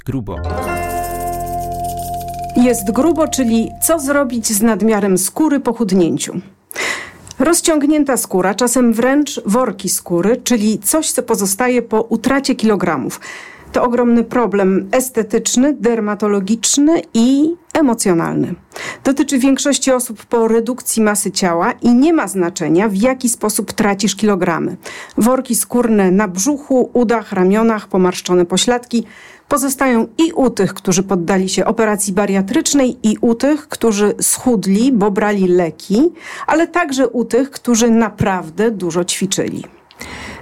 Jest grubo. Jest grubo, czyli co zrobić z nadmiarem skóry po chudnięciu. Rozciągnięta skóra, czasem wręcz worki skóry, czyli coś, co pozostaje po utracie kilogramów. To ogromny problem estetyczny, dermatologiczny i emocjonalny. Dotyczy większości osób po redukcji masy ciała i nie ma znaczenia, w jaki sposób tracisz kilogramy. Worki skórne na brzuchu, udach, ramionach, pomarszczone pośladki pozostają i u tych, którzy poddali się operacji bariatrycznej, i u tych, którzy schudli, bo brali leki, ale także u tych, którzy naprawdę dużo ćwiczyli.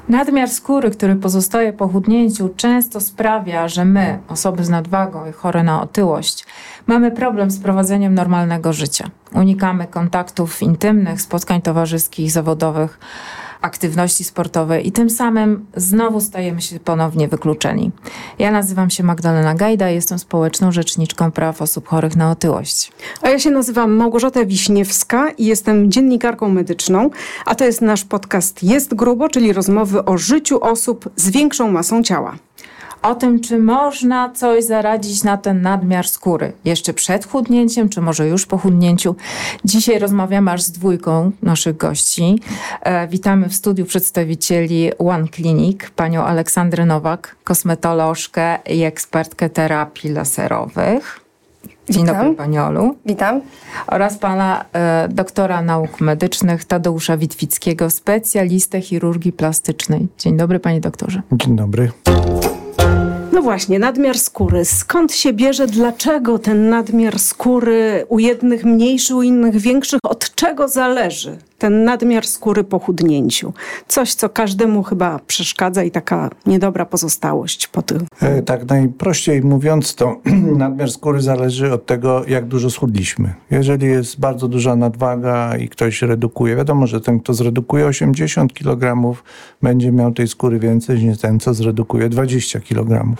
Nadmiar skóry, który pozostaje po chudnięciu, często sprawia, że my, osoby z nadwagą i chore na otyłość, mamy problem z prowadzeniem normalnego życia. Unikamy kontaktów intymnych, spotkań towarzyskich, zawodowych aktywności sportowej i tym samym znowu stajemy się ponownie wykluczeni. Ja nazywam się Magdalena Gajda, jestem społeczną rzeczniczką praw osób chorych na otyłość. A ja się nazywam Małgorzata Wiśniewska i jestem dziennikarką medyczną, a to jest nasz podcast Jest Grubo, czyli rozmowy o życiu osób z większą masą ciała o tym, czy można coś zaradzić na ten nadmiar skóry jeszcze przed chudnięciem, czy może już po chudnięciu. Dzisiaj rozmawiamy aż z dwójką naszych gości. E, witamy w studiu przedstawicieli One Clinic, panią Aleksandrę Nowak, kosmetolożkę i ekspertkę terapii laserowych. Dzień Witam. dobry Pani Olu. Witam. Oraz Pana e, doktora nauk medycznych Tadeusza Witwickiego, specjalistę chirurgii plastycznej. Dzień dobry Panie doktorze. Dzień dobry. No właśnie, nadmiar skóry. Skąd się bierze, dlaczego ten nadmiar skóry u jednych mniejszy, u innych większych? Od czego zależy? Ten nadmiar skóry po chudnięciu. Coś, co każdemu chyba przeszkadza i taka niedobra pozostałość po tym. E, tak najprościej mówiąc, to nadmiar skóry zależy od tego, jak dużo schudliśmy. Jeżeli jest bardzo duża nadwaga i ktoś redukuje, wiadomo, że ten, kto zredukuje 80 kg, będzie miał tej skóry więcej niż ten, co zredukuje 20 kg.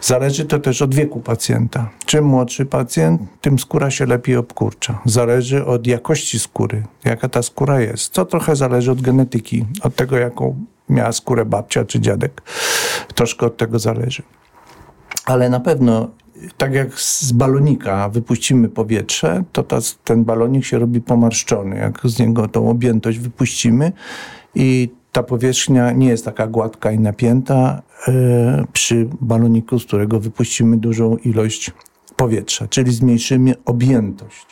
Zależy to też od wieku pacjenta. Czym młodszy pacjent, tym skóra się lepiej obkurcza. Zależy od jakości skóry, jaka ta skóra jest. To trochę zależy od genetyki, od tego, jaką miała skórę babcia czy dziadek. Troszkę od tego zależy. Ale na pewno tak jak z balonika wypuścimy powietrze, to ta, ten balonik się robi pomarszczony. Jak z niego tą objętość wypuścimy i ta powierzchnia nie jest taka gładka i napięta e, przy baloniku, z którego wypuścimy dużą ilość powietrza, czyli zmniejszymy objętość.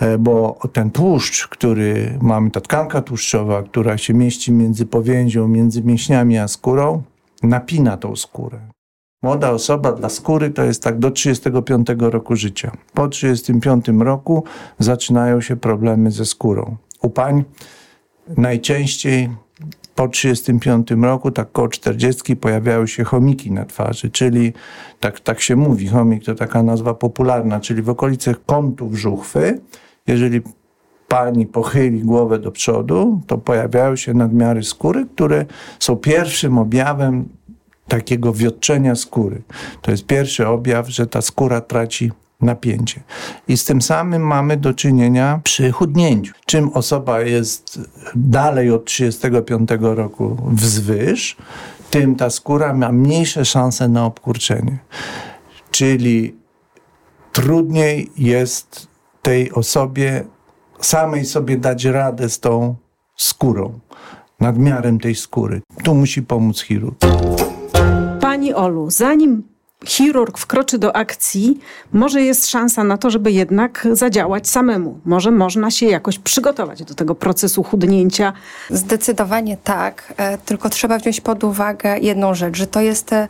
E, bo ten tłuszcz, który mamy, ta tkanka tłuszczowa, która się mieści między powięzią, między mięśniami a skórą, napina tą skórę. Młoda osoba dla skóry to jest tak do 35 roku życia. Po 35 roku zaczynają się problemy ze skórą. U pań najczęściej po 35 roku, tak koło 40 pojawiają się chomiki na twarzy, czyli tak, tak się mówi, chomik to taka nazwa popularna, czyli w okolicach kątów żuchwy, jeżeli pani pochyli głowę do przodu, to pojawiają się nadmiary skóry, które są pierwszym objawem takiego wiotczenia skóry. To jest pierwszy objaw, że ta skóra traci napięcie. I z tym samym mamy do czynienia przy chudnięciu. Czym osoba jest dalej od 35 roku wzwyż, tym ta skóra ma mniejsze szanse na obkurczenie. Czyli trudniej jest tej osobie samej sobie dać radę z tą skórą, nadmiarem tej skóry. Tu musi pomóc chirurg. Pani Olu, zanim chirurg wkroczy do akcji, może jest szansa na to, żeby jednak zadziałać samemu. Może można się jakoś przygotować do tego procesu chudnięcia. Zdecydowanie tak, e, tylko trzeba wziąć pod uwagę jedną rzecz, że to jest e,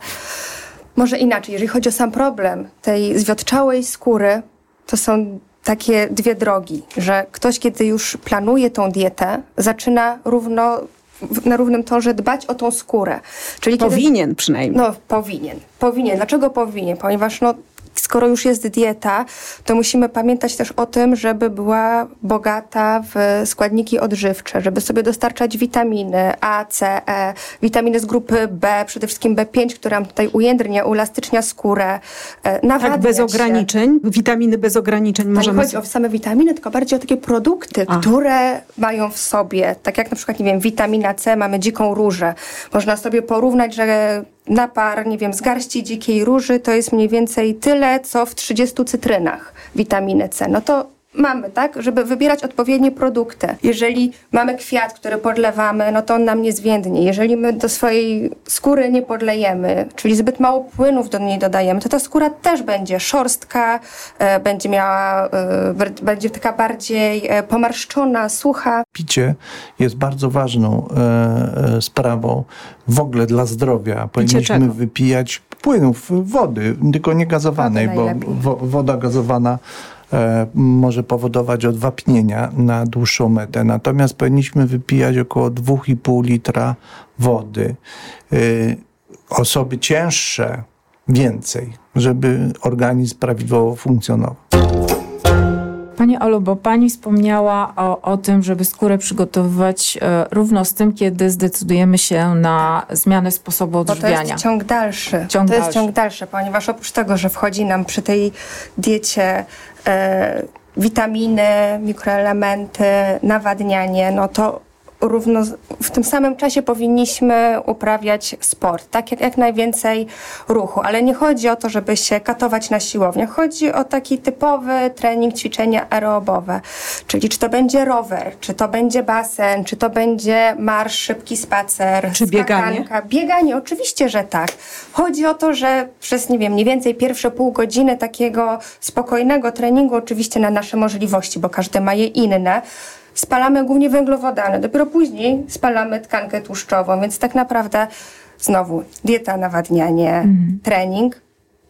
może inaczej, jeżeli chodzi o sam problem tej zwiotczałej skóry, to są takie dwie drogi, że ktoś, kiedy już planuje tą dietę, zaczyna równo na równym torze dbać o tą skórę. Czyli powinien kiedy, przynajmniej. No, powinien. Powinien. Dlaczego powinien? Ponieważ no, skoro już jest dieta, to musimy pamiętać też o tym, żeby była bogata w składniki odżywcze, żeby sobie dostarczać witaminy A, C, E, witaminy z grupy B, przede wszystkim B5, która tutaj ujędrnia, ulastycznia skórę, e, nawadnia Tak, bez się. ograniczeń, witaminy bez ograniczeń to możemy... Nie chodzi o same witaminy, tylko bardziej o takie produkty, A. które mają w sobie, tak jak na przykład, nie wiem, witamina C, mamy dziką różę. Można sobie porównać, że napar, nie wiem, z garści dzikiej róży to jest mniej więcej tyle, co w 30 cytrynach witaminy C. No to mamy, tak? Żeby wybierać odpowiednie produkty. Jeżeli mamy kwiat, który podlewamy, no to on nam nie zwiędnie. Jeżeli my do swojej skóry nie podlejemy, czyli zbyt mało płynów do niej dodajemy, to ta skóra też będzie szorstka, e, będzie miała, e, będzie taka bardziej e, pomarszczona, sucha. Picie jest bardzo ważną e, e, sprawą w ogóle dla zdrowia. Powinniśmy wypijać płynów, wody, tylko nie gazowanej, bo wo, woda gazowana może powodować odwapnienia na dłuższą metę. Natomiast powinniśmy wypijać około 2,5 litra wody. E, osoby cięższe więcej, żeby organizm prawidłowo funkcjonował. Pani Olu, bo Pani wspomniała o, o tym, żeby skórę przygotowywać e, równo z tym, kiedy zdecydujemy się na zmianę sposobu odżywiania. Bo to jest ciąg dalszy. Ciąg to dalszy. jest ciąg dalszy, ponieważ oprócz tego, że wchodzi nam przy tej diecie e, witaminy, mikroelementy, nawadnianie, no to równo w tym samym czasie powinniśmy uprawiać sport, tak jak, jak najwięcej ruchu, ale nie chodzi o to, żeby się katować na siłownię, chodzi o taki typowy trening, ćwiczenia aerobowe, czyli czy to będzie rower, czy to będzie basen, czy to będzie marsz, szybki spacer, czy bieganie? Bieganie, oczywiście, że tak. Chodzi o to, że przez, nie wiem, mniej więcej pierwsze pół godziny takiego spokojnego treningu, oczywiście na nasze możliwości, bo każdy ma je inne, spalamy głównie węglowodany. Dopiero później spalamy tkankę tłuszczową, więc tak naprawdę znowu dieta, nawadnianie, mhm. trening.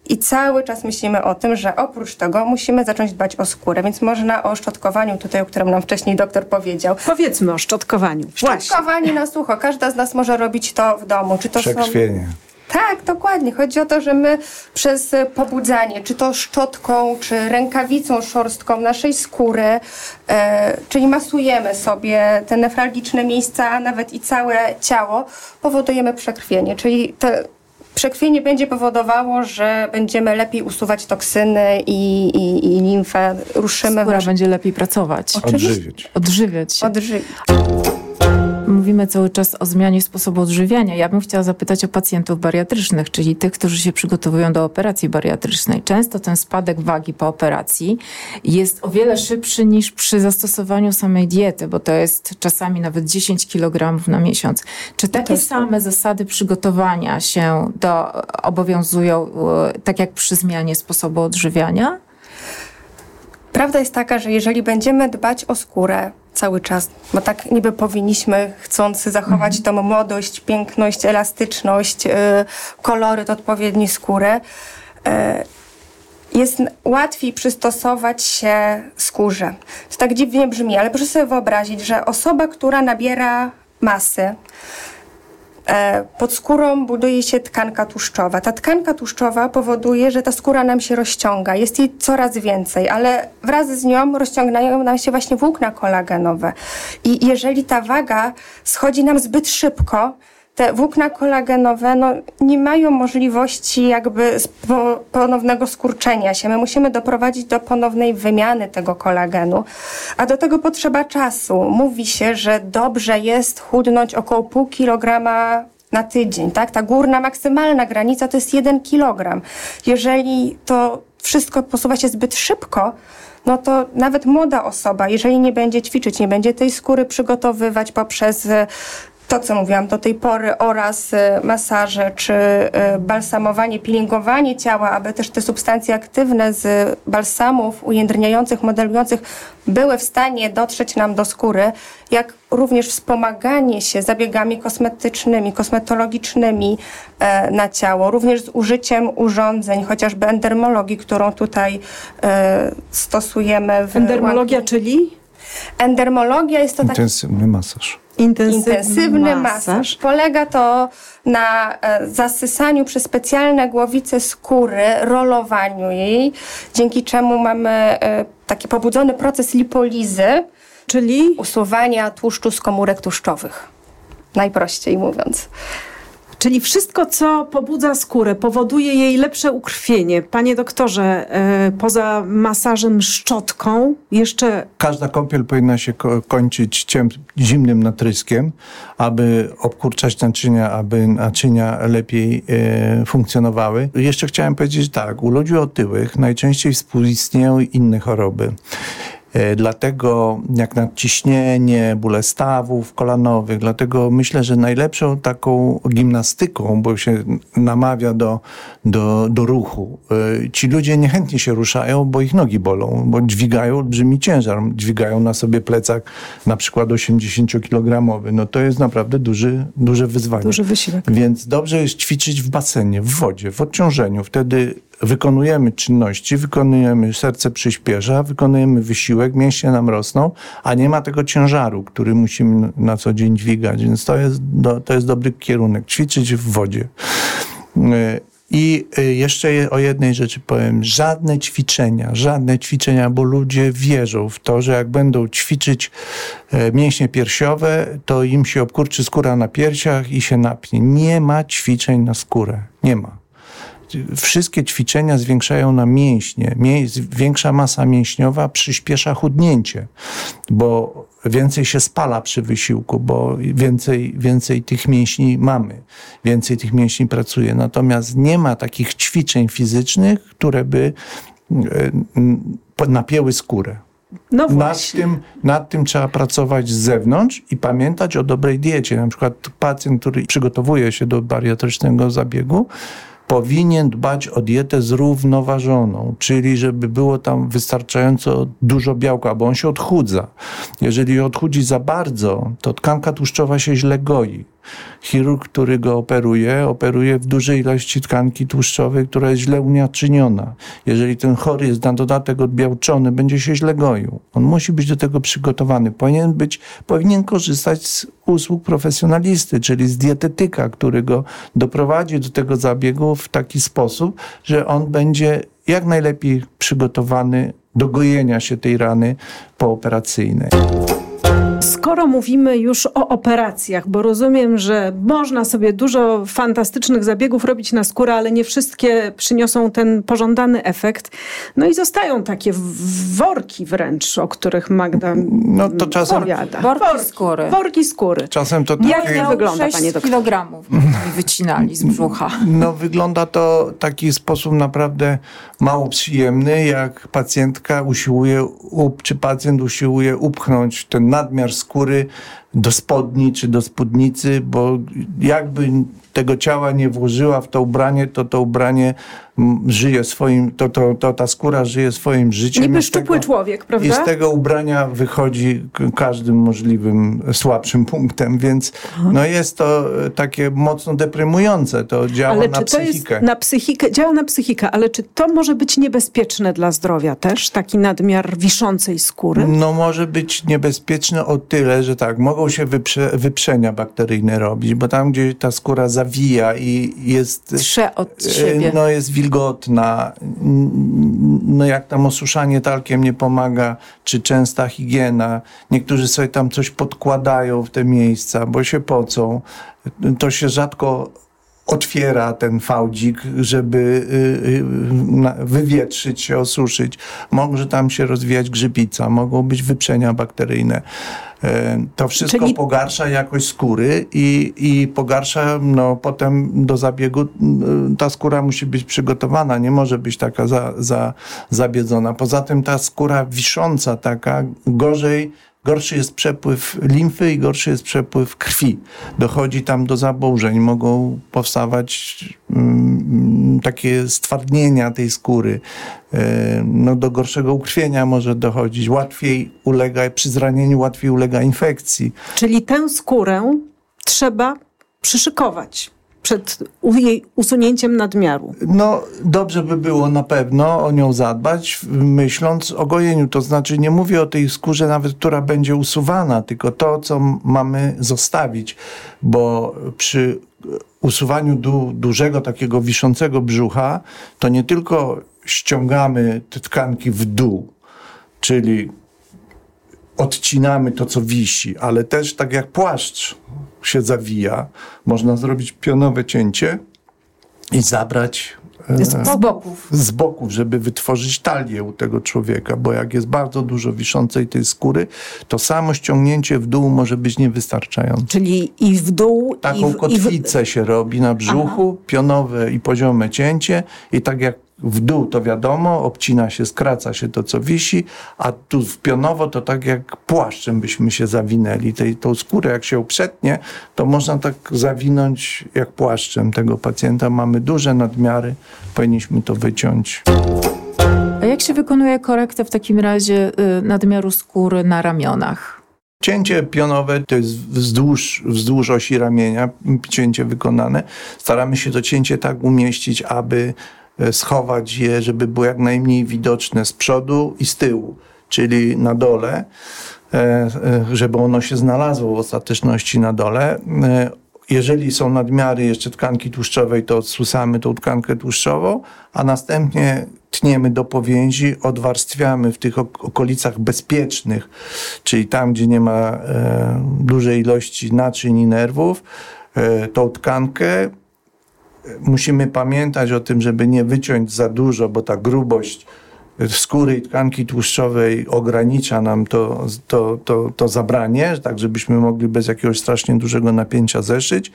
I cały czas myślimy o tym, że oprócz tego musimy zacząć dbać o skórę, więc można o szczotkowaniu tutaj, o którym nam wcześniej doktor powiedział. Powiedzmy o szczotkowaniu. Szczotkowanie na sucho. Każda z nas może robić to w domu. Czy to Przekrwienie. Są... Tak, dokładnie. Chodzi o to, że my przez pobudzanie, czy to szczotką, czy rękawicą szorstką naszej skóry, e, czyli masujemy sobie te nefralgiczne miejsca, a nawet i całe ciało, powodujemy przekrwienie. Czyli te przekrwienie będzie powodowało, że będziemy lepiej usuwać toksyny i, i, i limfę, ruszymy. Skóra będzie lepiej pracować. Odżywiać. Odżywiać się. Odżywiać mówimy cały czas o zmianie sposobu odżywiania. Ja bym chciała zapytać o pacjentów bariatrycznych, czyli tych, którzy się przygotowują do operacji bariatrycznej. Często ten spadek wagi po operacji jest o wiele szybszy niż przy zastosowaniu samej diety, bo to jest czasami nawet 10 kg na miesiąc. Czy takie same zasady przygotowania się do, obowiązują e, tak jak przy zmianie sposobu odżywiania? Prawda jest taka, że jeżeli będziemy dbać o skórę, cały czas, bo tak niby powinniśmy, chcąc zachować mhm. tą młodość, piękność, elastyczność, yy, koloryt odpowiedni skóry, yy, jest łatwiej przystosować się skórze. To tak dziwnie brzmi, ale proszę sobie wyobrazić, że osoba, która nabiera masy, pod skórą buduje się tkanka tłuszczowa. Ta tkanka tłuszczowa powoduje, że ta skóra nam się rozciąga. Jest jej coraz więcej, ale wraz z nią rozciągają nam się właśnie włókna kolagenowe. I jeżeli ta waga schodzi nam zbyt szybko, te włókna kolagenowe no, nie mają możliwości jakby ponownego skurczenia się. My musimy doprowadzić do ponownej wymiany tego kolagenu, a do tego potrzeba czasu. Mówi się, że dobrze jest chudnąć około pół kilograma na tydzień, tak? Ta górna maksymalna granica to jest jeden kilogram. Jeżeli to wszystko posuwa się zbyt szybko, no to nawet młoda osoba, jeżeli nie będzie ćwiczyć, nie będzie tej skóry przygotowywać poprzez to, co mówiłam do tej pory, oraz y, masaże, czy y, balsamowanie, peelingowanie ciała, aby też te substancje aktywne z balsamów ujędrniających, modelujących były w stanie dotrzeć nam do skóry, jak również wspomaganie się zabiegami kosmetycznymi, kosmetologicznymi e, na ciało, również z użyciem urządzeń, chociażby endermologii, którą tutaj e, stosujemy. W Endermologia, czyli? Endermologia jest to taki... Intensywny masaż intensywny, intensywny masaż. masaż. Polega to na e, zasysaniu przez specjalne głowice skóry, rolowaniu jej, dzięki czemu mamy e, taki pobudzony proces lipolizy, czyli usuwania tłuszczu z komórek tłuszczowych. Najprościej mówiąc. Czyli wszystko, co pobudza skórę, powoduje jej lepsze ukrwienie. Panie doktorze, e, poza masażem szczotką, jeszcze Każda kąpiel powinna się ko- kończyć zimnym natryskiem, aby obkurczać naczynia, aby naczynia lepiej e, funkcjonowały. Jeszcze chciałem powiedzieć tak, u ludzi otyłych najczęściej współistnieją inne choroby. E, Dlatego jak nadciśnienie, bóle stawów kolanowych, dlatego myślę, że najlepszą taką gimnastyką, bo się namawia do, do, do ruchu. E, Ci ludzie niechętnie się ruszają, bo ich nogi bolą, bo dźwigają olbrzymi ciężar, dźwigają na sobie plecak na przykład 80-kilogramowy. No to jest naprawdę duży, duże wyzwanie. duży wysiłek. Więc dobrze jest ćwiczyć w basenie, w wodzie, w odciążeniu. Wtedy wykonujemy czynności, wykonujemy, serce przyspiesza, wykonujemy wysiłek, mięśnie nam rosną, a nie ma tego ciężaru, który musimy na co dzień dźwigać. Więc to jest, do, to jest dobry kierunek. Ćwiczyć w wodzie. Y, I y, jeszcze je- o jednej rzeczy powiem. Żadne ćwiczenia, żadne ćwiczenia, bo ludzie wierzą w to, że jak będą ćwiczyć e, mięśnie piersiowe, to im się obkurczy skóra na piersiach i się napnie. Nie ma ćwiczeń na skórę. Nie ma wszystkie ćwiczenia zwiększają nam mięśnie. Mię- Większa masa mięśniowa przyspiesza chudnięcie, bo więcej się spala przy wysiłku, bo więcej, więcej tych mięśni mamy, więcej tych mięśni pracuje. Natomiast nie ma takich ćwiczeń fizycznych, które by e, napięły skórę. No Nad tym, nad tym trzeba pracować z zewnątrz i pamiętać o dobrej diecie. Na przykład pacjent, który przygotowuje się do bariatrycznego zabiegu, powinien dbać o dietę zrównoważoną, czyli żeby było tam wystarczająco dużo białka, bo on się odchudza. Jeżeli odchudzi za bardzo, to tkanka tłuszczowa się źle goi. Chirurg, który go operuje, operuje w dużej ilości tkanki tłuszczowej, która jest źle unaczyniona. Jeżeli ten chory jest na dodatek odbiałczony, będzie się źle goił. On musi być do tego przygotowany. Powinien być, powinien korzystać z usług profesjonalisty, czyli z dietetyka, który go doprowadzi do tego zabiegu w taki sposób, że on będzie jak najlepiej przygotowany do gojenia się tej rany pooperacyjnej. Skoro mówimy już o operacjach, bo rozumiem, że można sobie dużo fantastycznych zabiegów robić na skórę, ale nie wszystkie przyniosą ten pożądany efekt. No i zostają takie worki wręcz, o których Magda No to czasem- opowiada. Worki skóry. Worki skóry. Czasem to Jak takie- miał- wygląda, 6 panie doktorze? kilogramów mi wycinali z brzucha. No, wygląda to w taki sposób naprawdę mało przyjemny, jak pacjentka usiłuje, czy pacjent usiłuje upchnąć ten nadmiar skóry do spodni czy do spódnicy, bo jakby tego ciała nie włożyła w to ubranie, to to ubranie żyje swoim, to, to, to ta skóra żyje swoim życiem. Niby I szczupły tego- człowiek, I prawda? z tego ubrania wychodzi każdym możliwym słabszym punktem, więc no jest to e, takie mocno deprymujące. To działa Ale na psychikę. na psychikę, działa na psychikę, ale czy to może być niebezpieczne dla zdrowia też, taki nadmiar wiszącej skóry? No może być niebezpieczne o tyle, że tak, mogą się wyprze, wyprzenia bakteryjne robić, bo tam, gdzie ta skóra zawija i jest... Trze od e, siebie. No jest wilgotna, no jak tam osuszanie talkiem nie pomaga, czy częsta higiena. Niektórzy sobie tam coś podkładają w te miejsca, bo się pocą. To się rzadko otwiera ten fałdzik, żeby y, y, wywietrzyć się, osuszyć. Może tam się rozwijać grzybica, mogą być wyprzenia bakteryjne. E, To wszystko Czyli- pogarsza jakość skóry i, i pogarsza, no potem do zabiegu y, ta skóra musi być przygotowana, nie może być taka za, za, zabiedzona. Poza tym ta skóra wisząca taka gorzej Gorszy jest przepływ limfy i gorszy jest przepływ krwi. Dochodzi tam do zaburzeń, mogą powstawać mm, takie stwardnienia tej skóry. E, No, do gorszego ukrwienia może dochodzić. Łatwiej ulega, przy zranieniu łatwiej ulega infekcji. Czyli tę skórę trzeba przyszykować przed jej usunięciem nadmiaru. No, dobrze by było na pewno o nią zadbać, myśląc o gojeniu. To znaczy, nie mówię o tej skórze nawet, która będzie usuwana, tylko to, co mamy zostawić, bo przy usuwaniu du, dużego takiego wiszącego brzucha, to nie tylko ściągamy te tkanki w dół, czyli odcinamy to, co wisi, ale też tak jak płaszcz się zawija, można zrobić pionowe cięcie i zabrać z boków. Z boków, żeby wytworzyć talię u tego człowieka, bo jak jest bardzo dużo wiszącej tej skóry, to samo ściągnięcie w dół może być niewystarczające. Czyli i w dół, Taką i w, kotwicę i w... się robi na brzuchu, Aha. pionowe i poziome cięcie i tak jak w dół to wiadomo, obcina się, skraca się to, co wisi, a tu w pionowo to tak jak płaszczem byśmy się zawinęli. Tej, tą skórę jak się uprzetnie, to można tak zawinąć jak płaszczem tego pacjenta. Mamy duże nadmiary, powinniśmy to wyciąć. A jak się wykonuje korektę w takim razie y, nadmiaru skóry na ramionach? Cięcie pionowe to jest wzdłuż, wzdłuż osi ramienia, cięcie wykonane. Staramy się to cięcie tak umieścić, aby schować je, żeby było jak najmniej widoczne z przodu i z tyłu, czyli na dole, e, e, żeby ono się znalazło w ostateczności na dole. Jeżeli są nadmiary jeszcze tkanki tłuszczowej, to odsusamy tą tkankę tłuszczową, a następnie tniemy do powięzi, odwarstwiamy w tych okolicach bezpiecznych, czyli tam, gdzie nie ma e, dużej ilości naczyń i nerwów, e, tą tkankę musimy pamiętać o tym, żeby nie wyciąć za dużo, bo ta grubość skóry i tkanki tłuszczowej ogranicza nam to, to, to, to zabranie, tak żebyśmy mogli bez jakiegoś strasznie dużego napięcia zeszyć.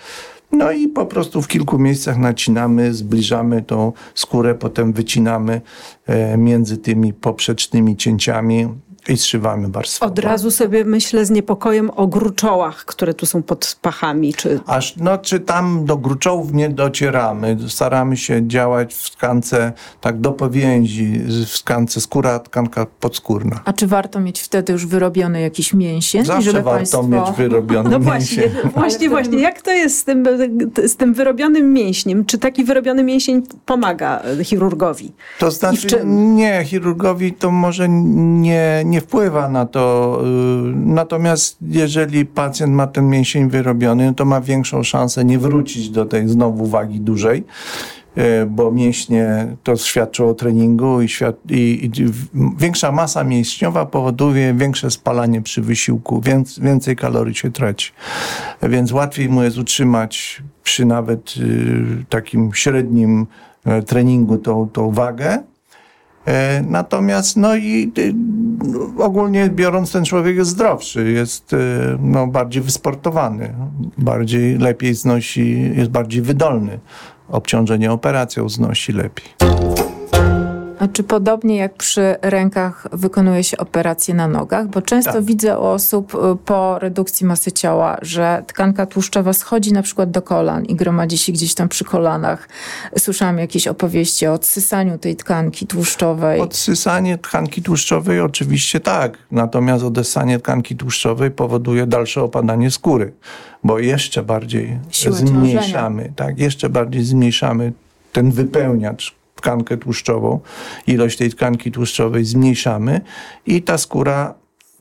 No i po prostu w kilku miejscach nacinamy, zbliżamy tą skórę, potem wycinamy e, między tymi poprzecznymi cięciami i zszywamy warstwę. Od razu sobie myślę z niepokojem o gruczołach, które tu są pod pachami. Czy... Aż, no, czy tam do gruczołów nie docieramy. Staramy się działać w tkance tak do powięzi, w tkance skóra, tkanka podskórna. A czy warto mieć wtedy już wyrobiony jakiś mięsień? Zawsze żeby warto państwo... mieć wyrobiony no mięsień. Właśnie, właśnie, właśnie. Jak to jest z tym, z tym wyrobionym mięśniem? Czy taki wyrobiony mięsień pomaga chirurgowi? To znaczy, nie, chirurgowi to może nie, nie nie wpływa na to. Y, natomiast jeżeli pacjent ma ten mięsień wyrobiony, to ma większą szansę nie wrócić do tej znowu wagi dużej y, bo mięśnie to świadczy o treningu i, świat, i, i, większa masa mięśniowa powoduje większe spalanie przy wysiłku, więc więcej kalorii się traci. Więc łatwiej mu jest utrzymać przy nawet y, takim średnim y, treningu tą, tą wagę, natomiast, no i y, ogólnie biorąc, ten człowiek jest zdrowszy, jest y, no, bardziej wysportowany, bardziej lepiej znosi, jest bardziej wydolny. Obciążenie operacją znosi lepiej. Czy podobnie jak przy rękach wykonuje się operacje na nogach? Bo często tak. widzę u osób y, po redukcji masy ciała, że tkanka tłuszczowa schodzi na przykład do kolan i gromadzi się gdzieś tam przy kolanach. Słyszałam jakieś opowieści o odsysaniu tej tkanki tłuszczowej. Odsysanie tkanki tłuszczowej oczywiście tak, natomiast odessanie tkanki tłuszczowej powoduje dalsze opadanie skóry, bo jeszcze bardziej Siłę zmniejszamy, ciążenia. tak, jeszcze bardziej zmniejszamy ten wypełniacz tkankę tłuszczową, ilość tej tkanki tłuszczowej zmniejszamy i ta skóra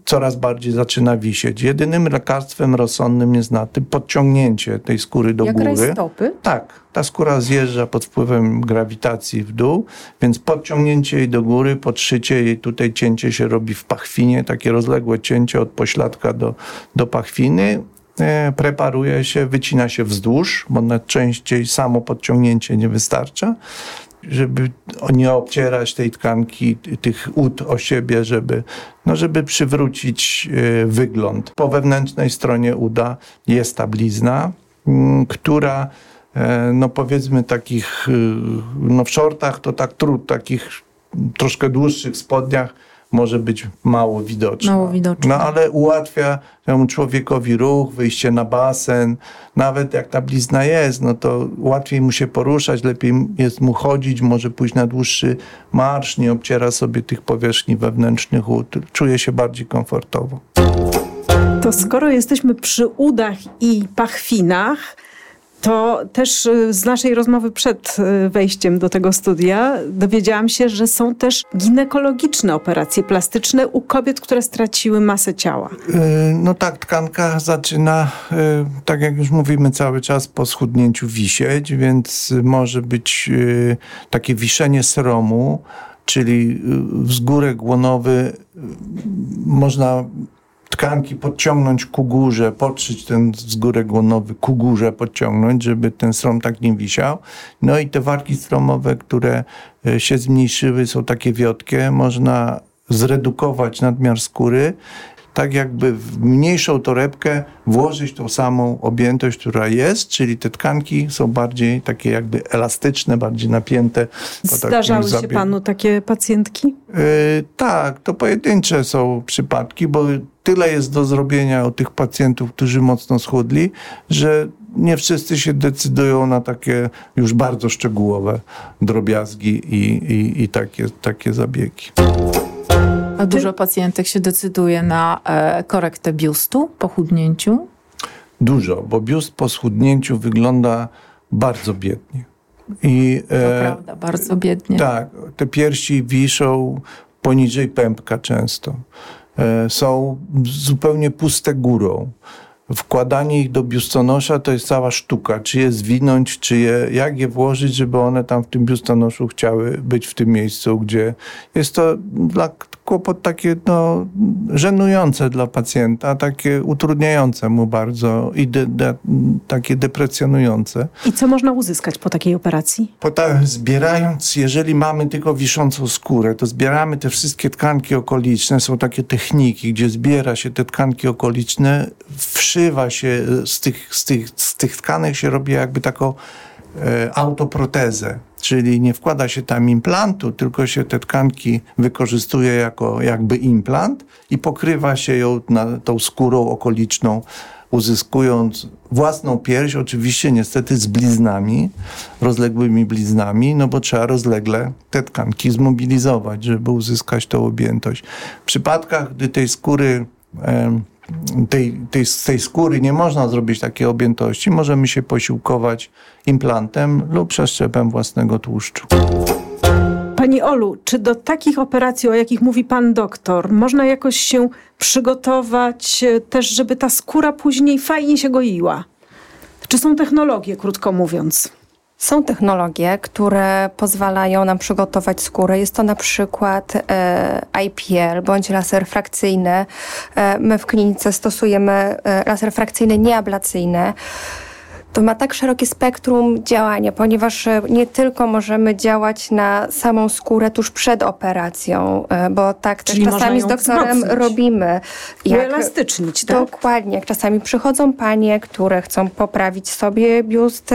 coraz bardziej zaczyna wisieć. Jedynym lekarstwem rozsądnym jest na tym podciągnięcie tej skóry do Jak góry. Tak. Ta skóra zjeżdża pod wpływem grawitacji w dół, więc podciągnięcie jej do góry, podszycie jej, tutaj cięcie się robi w pachwinie, takie rozległe cięcie od pośladka do, do pachwiny. E, preparuje się, wycina się wzdłuż, bo najczęściej samo podciągnięcie nie wystarcza żeby nie obcierać tej tkanki, tych ud o siebie, żeby, no żeby przywrócić e, wygląd. Po wewnętrznej stronie uda jest ta blizna, mm, która e, no powiedzmy takich, e, no w shortach to tak trud, takich troszkę dłuższych spodniach może być mało widoczna. Mało widoczna. No ale ułatwia temu człowiekowi ruch, wyjście na basen. Nawet jak ta blizna jest, no to łatwiej mu się poruszać, lepiej jest mu chodzić, może pójść na dłuższy marsz, nie obciera sobie tych powierzchni wewnętrznych ud. Czuje się bardziej komfortowo. To skoro jesteśmy przy udach i pachwinach, to też y, z naszej rozmowy przed y, wejściem do tego studia dowiedziałam się, że są też ginekologiczne operacje plastyczne u kobiet, które straciły masę ciała. Y, no tak, tkanka zaczyna, tak jak już mówimy cały czas, po schudnięciu wisieć, więc może być takie wiszenie sromu, czyli wzgórek łonowy można tkanki podciągnąć ku górze, podszyć ten zgórek łonowy ku górze, podciągnąć, żeby ten strom tak nie wisiał. No i te warki stromowe, które e, się zmniejszyły, są takie wiotkie, można zredukować nadmiar skóry tak jakby w mniejszą torebkę włożyć tą samą objętość, która jest, czyli te tkanki są bardziej takie jakby elastyczne, bardziej napięte. Zdarzały się panu takie pacjentki? Yy, tak, to pojedyncze są przypadki, bo tyle jest do zrobienia u tych pacjentów, którzy mocno schudli, że nie wszyscy się decydują na takie już bardzo szczegółowe drobiazgi i, i, i takie, takie zabiegi. A dużo pacjentek się decyduje na e, korektę biustu po chudnięciu? Dużo, bo biust po schudnięciu wygląda bardzo biednie. I, to e, prawda, bardzo biednie. Tak, te piersi wiszą poniżej pępka często. E, są zupełnie puste górą wkładanie ich do biustonosza to jest cała sztuka. Czy je zwinąć, czy je, jak je włożyć, żeby one tam w tym biustonoszu chciały być w tym miejscu, gdzie jest to dla kłopot takie no, żenujące dla pacjenta, takie utrudniające mu bardzo i de, de, takie deprecjonujące. I co można uzyskać po takiej operacji? Po ta, zbierając, jeżeli mamy tylko wiszącą skórę, to zbieramy te wszystkie tkanki okoliczne. Są takie techniki, gdzie zbiera się te tkanki okoliczne, wszywa się z tych, z tych, z tych tkanek się robi jakby taką e, autoprotezę czyli nie wkłada się tam implantu, tylko się te tkanki wykorzystuje jako jakby implant i pokrywa się ją na, tą skórą okoliczną, uzyskując własną pierś, oczywiście niestety z bliznami, rozległymi bliznami, no bo trzeba rozlegle te tkanki zmobilizować, żeby uzyskać tą objętość. W przypadkach, gdy tej skóry tej, tej, z tej skóry nie można zrobić takiej objętości, możemy się posiłkować implantem lub przeszczepem własnego tłuszczu. Pani Olu, czy do takich operacji, o jakich mówi pan doktor, można jakoś się przygotować e, też, żeby ta skóra później fajnie się goiła? Czy są technologie, krótko mówiąc? Są technologie, które pozwalają nam przygotować skórę. Jest to na przykład e, IPL bądź laser frakcyjny. E, my w klinice stosujemy e, laser frakcyjny nieablacyjny to ma tak szerokie spektrum działania, ponieważ nie tylko możemy działać na samą skórę tuż przed operacją, bo tak Czyli czasami z doktorem wzmocnić. robimy. Jak, Uelastycznić, tak? Dokładnie. Czasami przychodzą panie, które chcą poprawić sobie biust,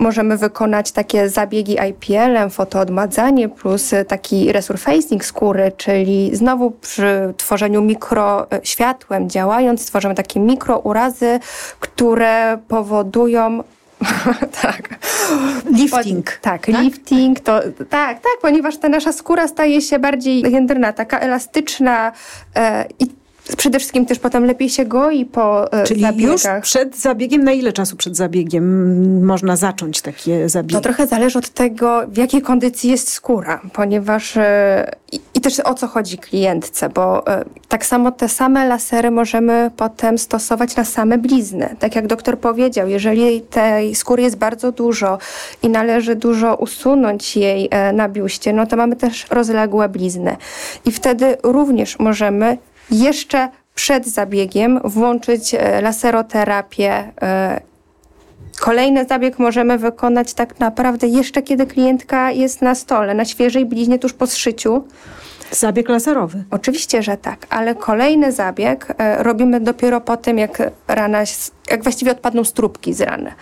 możemy wykonać takie zabiegi IPL-em, fotoodmadzanie plus e, taki resurfacing skóry, czyli znowu przy tworzeniu mikroświatłem działając tworzymy takie mikrourazy, które powodują tak. Lifting. tak, tak, lifting. To, tak, tak, ponieważ ta nasza skóra staje się bardziej jędrna, taka elastyczna e, i Przede wszystkim też potem lepiej się goi po e, Czyli zabiegach. już przed zabiegiem, na ile czasu przed zabiegiem można zacząć takie zabiegi? To trochę zależy od tego, w jakiej kondycji jest skóra, ponieważ e, i, i też o co chodzi klientce, bo e, tak samo te same lasery możemy potem stosować na same blizny. Tak jak doktor powiedział, jeżeli tej skóry jest bardzo dużo i należy dużo usunąć jej na biuście, no to mamy też rozległe blizny. I wtedy również możemy jeszcze przed zabiegiem włączyć e, laseroterapię. E, kolejny zabieg możemy wykonać tak naprawdę jeszcze kiedy klientka jest na stole, na świeżej bliźnie tuż po zszyciu. Zabieg laserowy. Oczywiście, że tak, ale kolejny zabieg e, robimy dopiero po tym, jak rana, jak właściwie odpadną strubki z rany.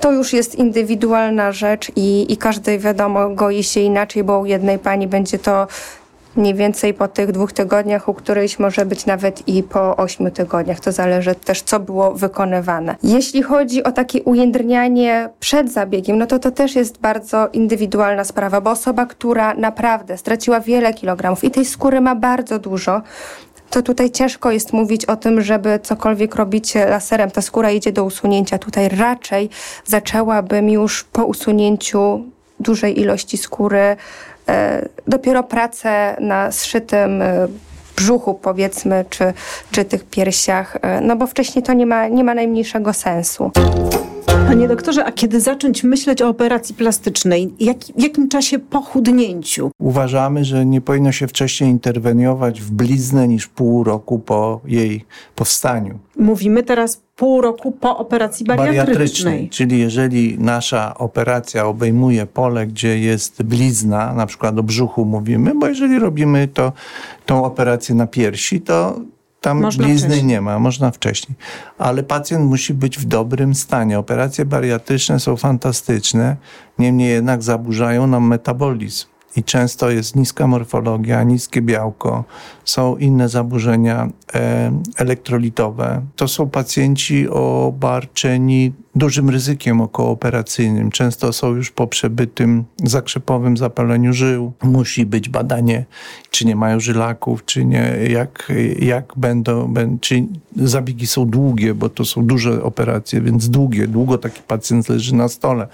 To już jest indywidualna rzecz i, i każdy wiadomo goi się inaczej, bo u jednej pani będzie to mniej więcej po tych dwóch tygodniach, u którejś może być nawet i po ośmiu tygodniach. To zależy też, co było wykonywane. Jeśli chodzi o takie ujędrnianie przed zabiegiem, no to to też jest bardzo indywidualna sprawa, bo osoba, która naprawdę straciła wiele kilogramów i tej skóry ma bardzo dużo, to tutaj ciężko jest mówić o tym, żeby cokolwiek robić laserem. Ta skóra idzie do usunięcia. Tutaj raczej zaczęłabym już po usunięciu dużej ilości skóry dopiero pracę na zszytym e, brzuchu powiedzmy, czy, czy tych piersiach, e, no bo wcześniej to nie ma, nie ma najmniejszego sensu. Panie doktorze, a kiedy zacząć myśleć o operacji plastycznej? Jak, w jakim czasie po chudnięciu? Uważamy, że nie powinno się wcześniej interweniować w bliznę niż pół roku po jej powstaniu. Mówimy teraz pół roku po operacji bariatrycznej. bariatrycznej. Czyli jeżeli nasza operacja obejmuje pole, gdzie jest blizna, na przykład o brzuchu mówimy, bo jeżeli robimy to, tą operację na piersi, to tam można blizny wcześniej. nie ma, można wcześniej. Ale pacjent musi być w dobrym stanie. Operacje bariatryczne są fantastyczne, niemniej jednak zaburzają nam metabolizm i często jest niska morfologia, niskie białko, są inne zaburzenia e, elektrolitowe. To są pacjenci obarczeni dużym ryzykiem okołooperacyjnym. Często są już po przebytym zakrzepowym zapaleniu żył. Musi być badanie, czy nie mają żylaków, czy nie, jak, jak będą, czy zabiegi są długie, bo to są duże operacje, więc długie, długo taki pacjent leży na stole.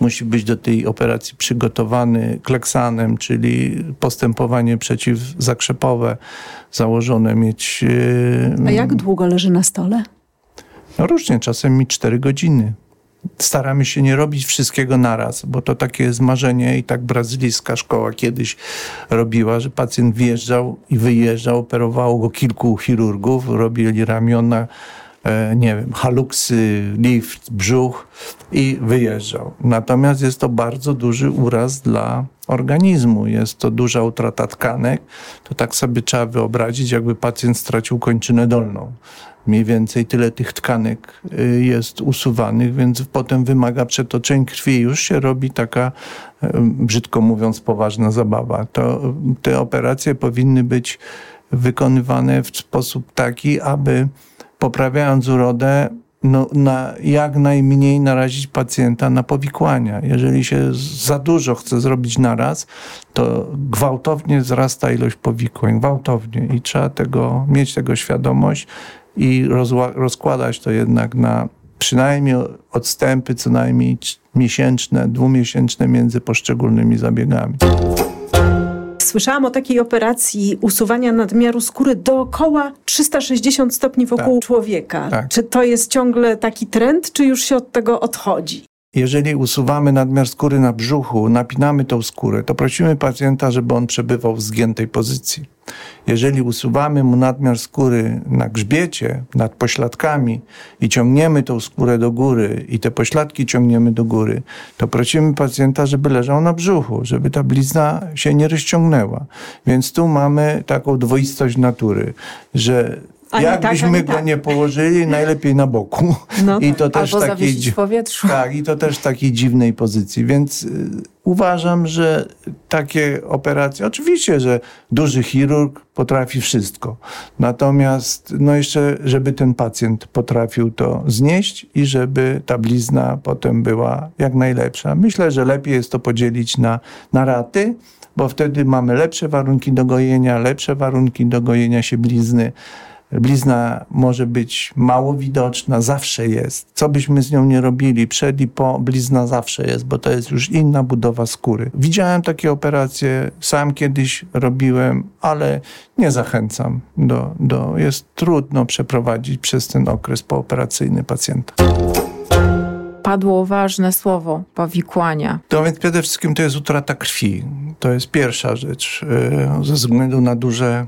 Musi być do tej operacji przygotowany kleksanem, czyli postępowanie przeciwzakrzepowe założone mieć. E, A jak długo leży na stole? No różnie, czasem mi 4 godziny. Staramy się nie robić wszystkiego naraz, bo to takie jest marzenie i tak brazylijska szkoła kiedyś robiła, że pacjent wjeżdżał i wyjeżdżał, operowało go kilku chirurgów, robili ramiona, e, nie wiem, haluksy, lift, brzuch i wyjeżdżał. Natomiast jest to bardzo duży uraz dla organizmu. Jest to duża utrata tkanek. To tak sobie trzeba wyobrazić, jakby pacjent stracił kończynę dolną mniej więcej tyle tych tkanek y, jest usuwanych, więc potem wymaga przetoczeń krwi. Już się robi taka, y, brzydko mówiąc, poważna zabawa. To te operacje powinny być wykonywane w sposób taki, aby poprawiając urodę, no, na jak najmniej narazić pacjenta na powikłania. Jeżeli się za dużo chce zrobić naraz, to gwałtownie wzrasta ilość powikłań, gwałtownie i trzeba tego, mieć tego świadomość i rozkładać to jednak na przynajmniej odstępy co najmniej miesięczne, dwumiesięczne między poszczególnymi zabiegami. Słyszałam o takiej operacji usuwania nadmiaru skóry dookoła 360 stopni wokół tak. człowieka. Tak. Czy to jest ciągle taki trend, czy już się od tego odchodzi? Jeżeli usuwamy nadmiar skóry na brzuchu, napinamy tą skórę, to prosimy pacjenta, żeby on przebywał w zgiętej pozycji. Jeżeli usuwamy mu nadmiar skóry na grzbiecie, nad pośladkami i ciągniemy tą skórę do góry i te pośladki ciągniemy do góry, to prosimy pacjenta, żeby leżał na brzuchu, żeby ta blizna się nie rozciągnęła. Więc tu mamy taką dwoistość natury, że ani Jakbyśmy tak, go tak. nie położyli, najlepiej na boku. No, I to też takiej w powietrzu. Tak, i to też w takiej dziwnej pozycji. Więc y, uważam, że takie operacje, oczywiście, że duży chirurg potrafi wszystko. Natomiast no jeszcze, żeby ten pacjent potrafił to znieść i żeby ta blizna potem była jak najlepsza. Myślę, że lepiej jest to podzielić na, na raty, bo wtedy mamy lepsze warunki do gojenia, lepsze warunki do gojenia się blizny. Blizna może być mało widoczna, zawsze jest. Co byśmy z nią nie robili, przed i po, blizna zawsze jest, bo to jest już inna budowa skóry. Widziałem takie operacje, sam kiedyś robiłem, ale nie zachęcam. Do, do, jest trudno przeprowadzić przez ten okres pooperacyjny pacjenta padło ważne słowo powikłania. To więc przede wszystkim to jest utrata krwi. To jest pierwsza rzecz. E, ze względu na duże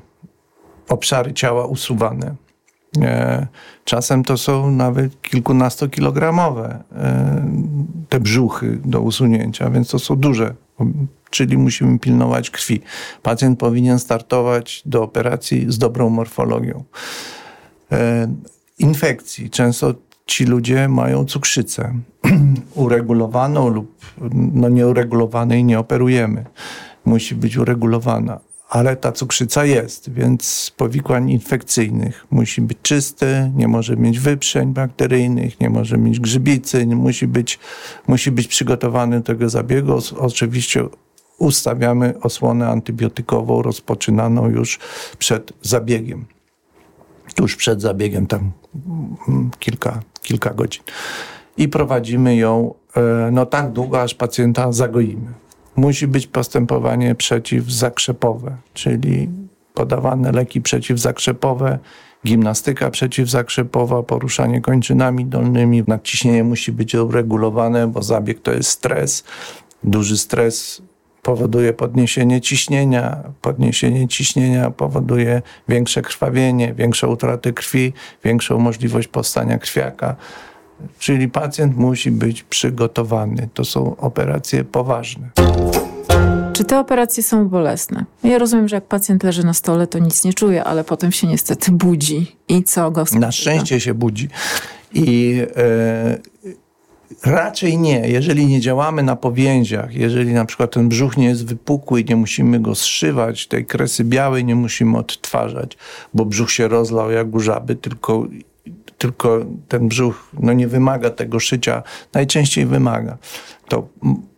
obszary ciała usuwane. E, czasem to są nawet kilkunastokilogramowe e, te brzuchy do usunięcia, więc to są duże, czyli musimy pilnować krwi. Pacjent powinien startować do operacji z dobrą morfologią. E, infekcji. Często ci ludzie mają cukrzycę uregulowaną lub no nieuregulowanej nie operujemy. Musi być uregulowana ale ta cukrzyca jest, więc powikłań infekcyjnych musi być czysty, nie może mieć wyprzeń bakteryjnych, nie może mieć grzybicy, musi być, musi być przygotowany do tego zabiegu. Oczywiście ustawiamy osłonę antybiotykową rozpoczynaną już przed zabiegiem. Tuż przed zabiegiem, tam mm, kilka, kilka godzin. I prowadzimy ją e, no tak długo, aż pacjenta zagoimy musi być postępowanie przeciwzakrzepowe, czyli podawane leki przeciwzakrzepowe gimnastyka przeciwzakrzepowa, poruszanie kończynami dolnymi. Nadciśnienie musi być uregulowane, bo zabieg to jest stres. Duży stres powoduje podniesienie ciśnienia. Podniesienie ciśnienia powoduje większe krwawienie, większą utratę krwi, większą możliwość powstania krwiaka. Czyli pacjent musi być przygotowany. To są operacje poważne. Czy te operacje są bolesne? Ja rozumiem, że jak pacjent leży na stole, to nic nie czuje, ale potem się niestety budzi. I co go spotyka? Na szczęście się budzi. I e, raczej nie. Jeżeli nie działamy na powięziach, jeżeli na przykład ten brzuch nie jest wypukły i nie musimy go zszywać, tej kresy białej nie musimy odtwarzać, bo brzuch się rozlał jak u żaby, tylko tylko ten brzuch no, nie wymaga tego szycia, najczęściej wymaga. To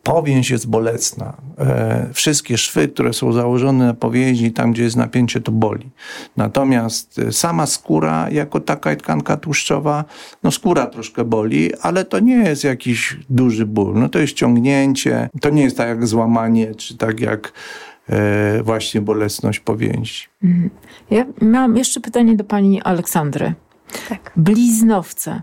powięź jest bolesna. E, wszystkie szwy, które są założone na powięzi, tam gdzie jest napięcie, to boli. Natomiast e, sama skóra, jako taka tkanka tłuszczowa, no skóra troszkę boli, ale to nie jest jakiś duży ból. No to jest ciągnięcie, to nie jest tak jak złamanie, czy tak jak e, właśnie bolesność powięzi. Mhm. Ja jeszcze pytanie do pani Aleksandry. Tak. Bliznowce.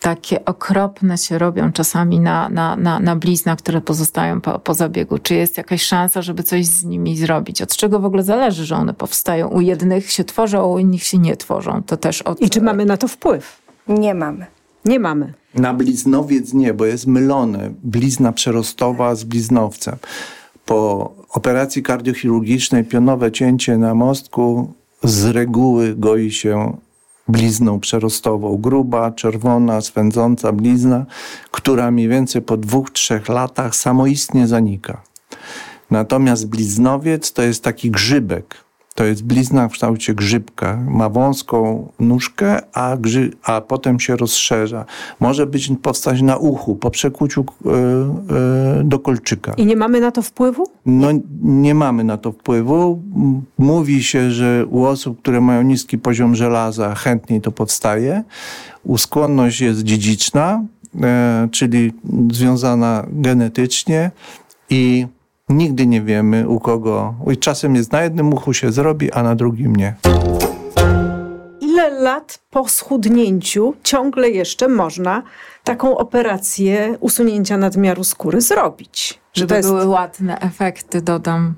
Takie okropne się robią czasami na, na, na, na bliznach, które pozostają po, po zabiegu. Czy jest jakaś szansa, żeby coś z nimi zrobić? Od czego w ogóle zależy, że one powstają? U jednych się tworzą, a u innych się nie tworzą. To też od... I czy mamy na to wpływ? Nie mamy. Nie mamy. Na bliznowiec nie, bo jest mylone. Blizna przerostowa z bliznowcem. Po operacji kardiochirurgicznej pionowe cięcie na mostku z reguły goi się blizną przerostową. Gruba, czerwona, swędząca blizna, która mniej więcej po dwóch, trzech latach samoistnie zanika. Natomiast bliznowiec to jest taki grzybek, to jest blizna w kształcie grzybka. Ma wąską nóżkę, a, grzy, a potem się rozszerza. Może być powstać na uchu po przekuciu e, e, do kolczyka. I nie mamy na to wpływu? No nie mamy na to wpływu. Mówi się, że u osób, które mają niski poziom żelaza chętniej to powstaje. Uskłonność jest dziedziczna, e, czyli związana genetycznie i Nigdy nie wiemy u kogo. I czasem jest na jednym uchu się zrobi, a na drugim nie. Ile lat po schudnięciu ciągle jeszcze można taką operację usunięcia nadmiaru skóry zrobić? Żeby jest... były ładne efekty, dodam.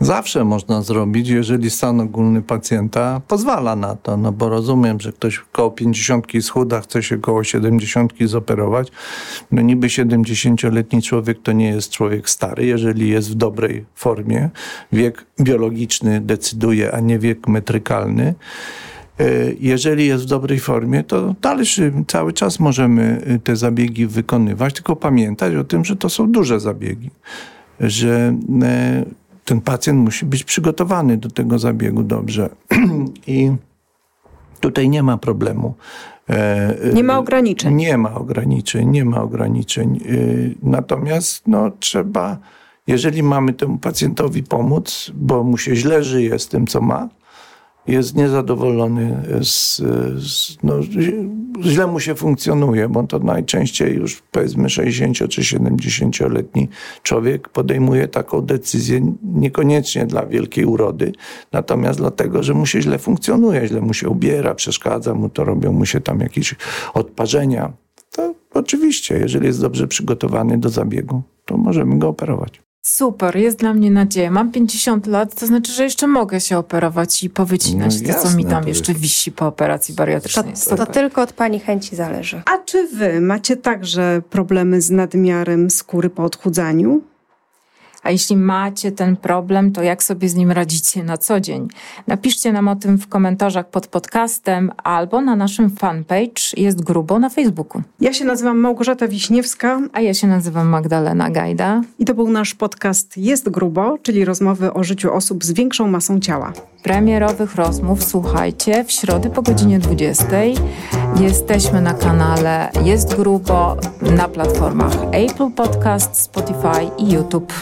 Zawsze można zrobić, jeżeli stan ogólny pacjenta pozwala na to, no bo rozumiem, że ktoś koło 50 schuda, chce się koło 70 zoperować. No niby 70-letni człowiek to nie jest człowiek stary, jeżeli jest w dobrej formie. Wiek biologiczny decyduje, a nie wiek metrykalny. E, jeżeli jest w dobrej formie, to dalszy cały czas możemy e, te zabiegi wykonywać, tylko pamiętać o tym, że to są duże zabiegi, że e, ten pacjent musi być przygotowany do tego zabiegu dobrze. I tutaj nie ma problemu. E, nie ma ograniczeń. Nie ma ograniczeń, nie ma ograniczeń. E, natomiast no, trzeba, jeżeli mamy temu pacjentowi pomóc, bo mu się źle żyje z tym, co ma, jest niezadowolony, z, z, no, źle mu się funkcjonuje, bo to najczęściej już powiedzmy 60 czy 70-letni człowiek podejmuje taką decyzję niekoniecznie dla wielkiej urody, natomiast dlatego, że mu się źle funkcjonuje, źle mu się ubiera, przeszkadza mu to, robią mu się tam jakieś odparzenia. To oczywiście, jeżeli jest dobrze przygotowany do zabiegu, to możemy go operować. Super, jest dla mnie nadzieja. Mam 50 lat, to znaczy, że jeszcze mogę się operować i powycinać no, to, co mi tam jeszcze wisi po operacji bariatrycznej. To, to, tylko od Pani chęci zależy. A czy Wy macie także problemy z nadmiarem skóry po odchudzaniu? A jeśli macie ten problem, to jak sobie z nim radzicie na co dzień? Napiszcie nam o tym w komentarzach pod podcastem albo na naszym fanpage Jest Grubo na Facebooku. Ja się nazywam Małgorzata Wiśniewska. A ja się nazywam Magdalena Gajda. I to był nasz podcast Jest Grubo, czyli rozmowy o życiu osób z większą masą ciała. Premierowych rozmów słuchajcie w środę po godzinie 20. Jesteśmy na kanale Jest Grubo na platformach Apple Podcast, Spotify i YouTube.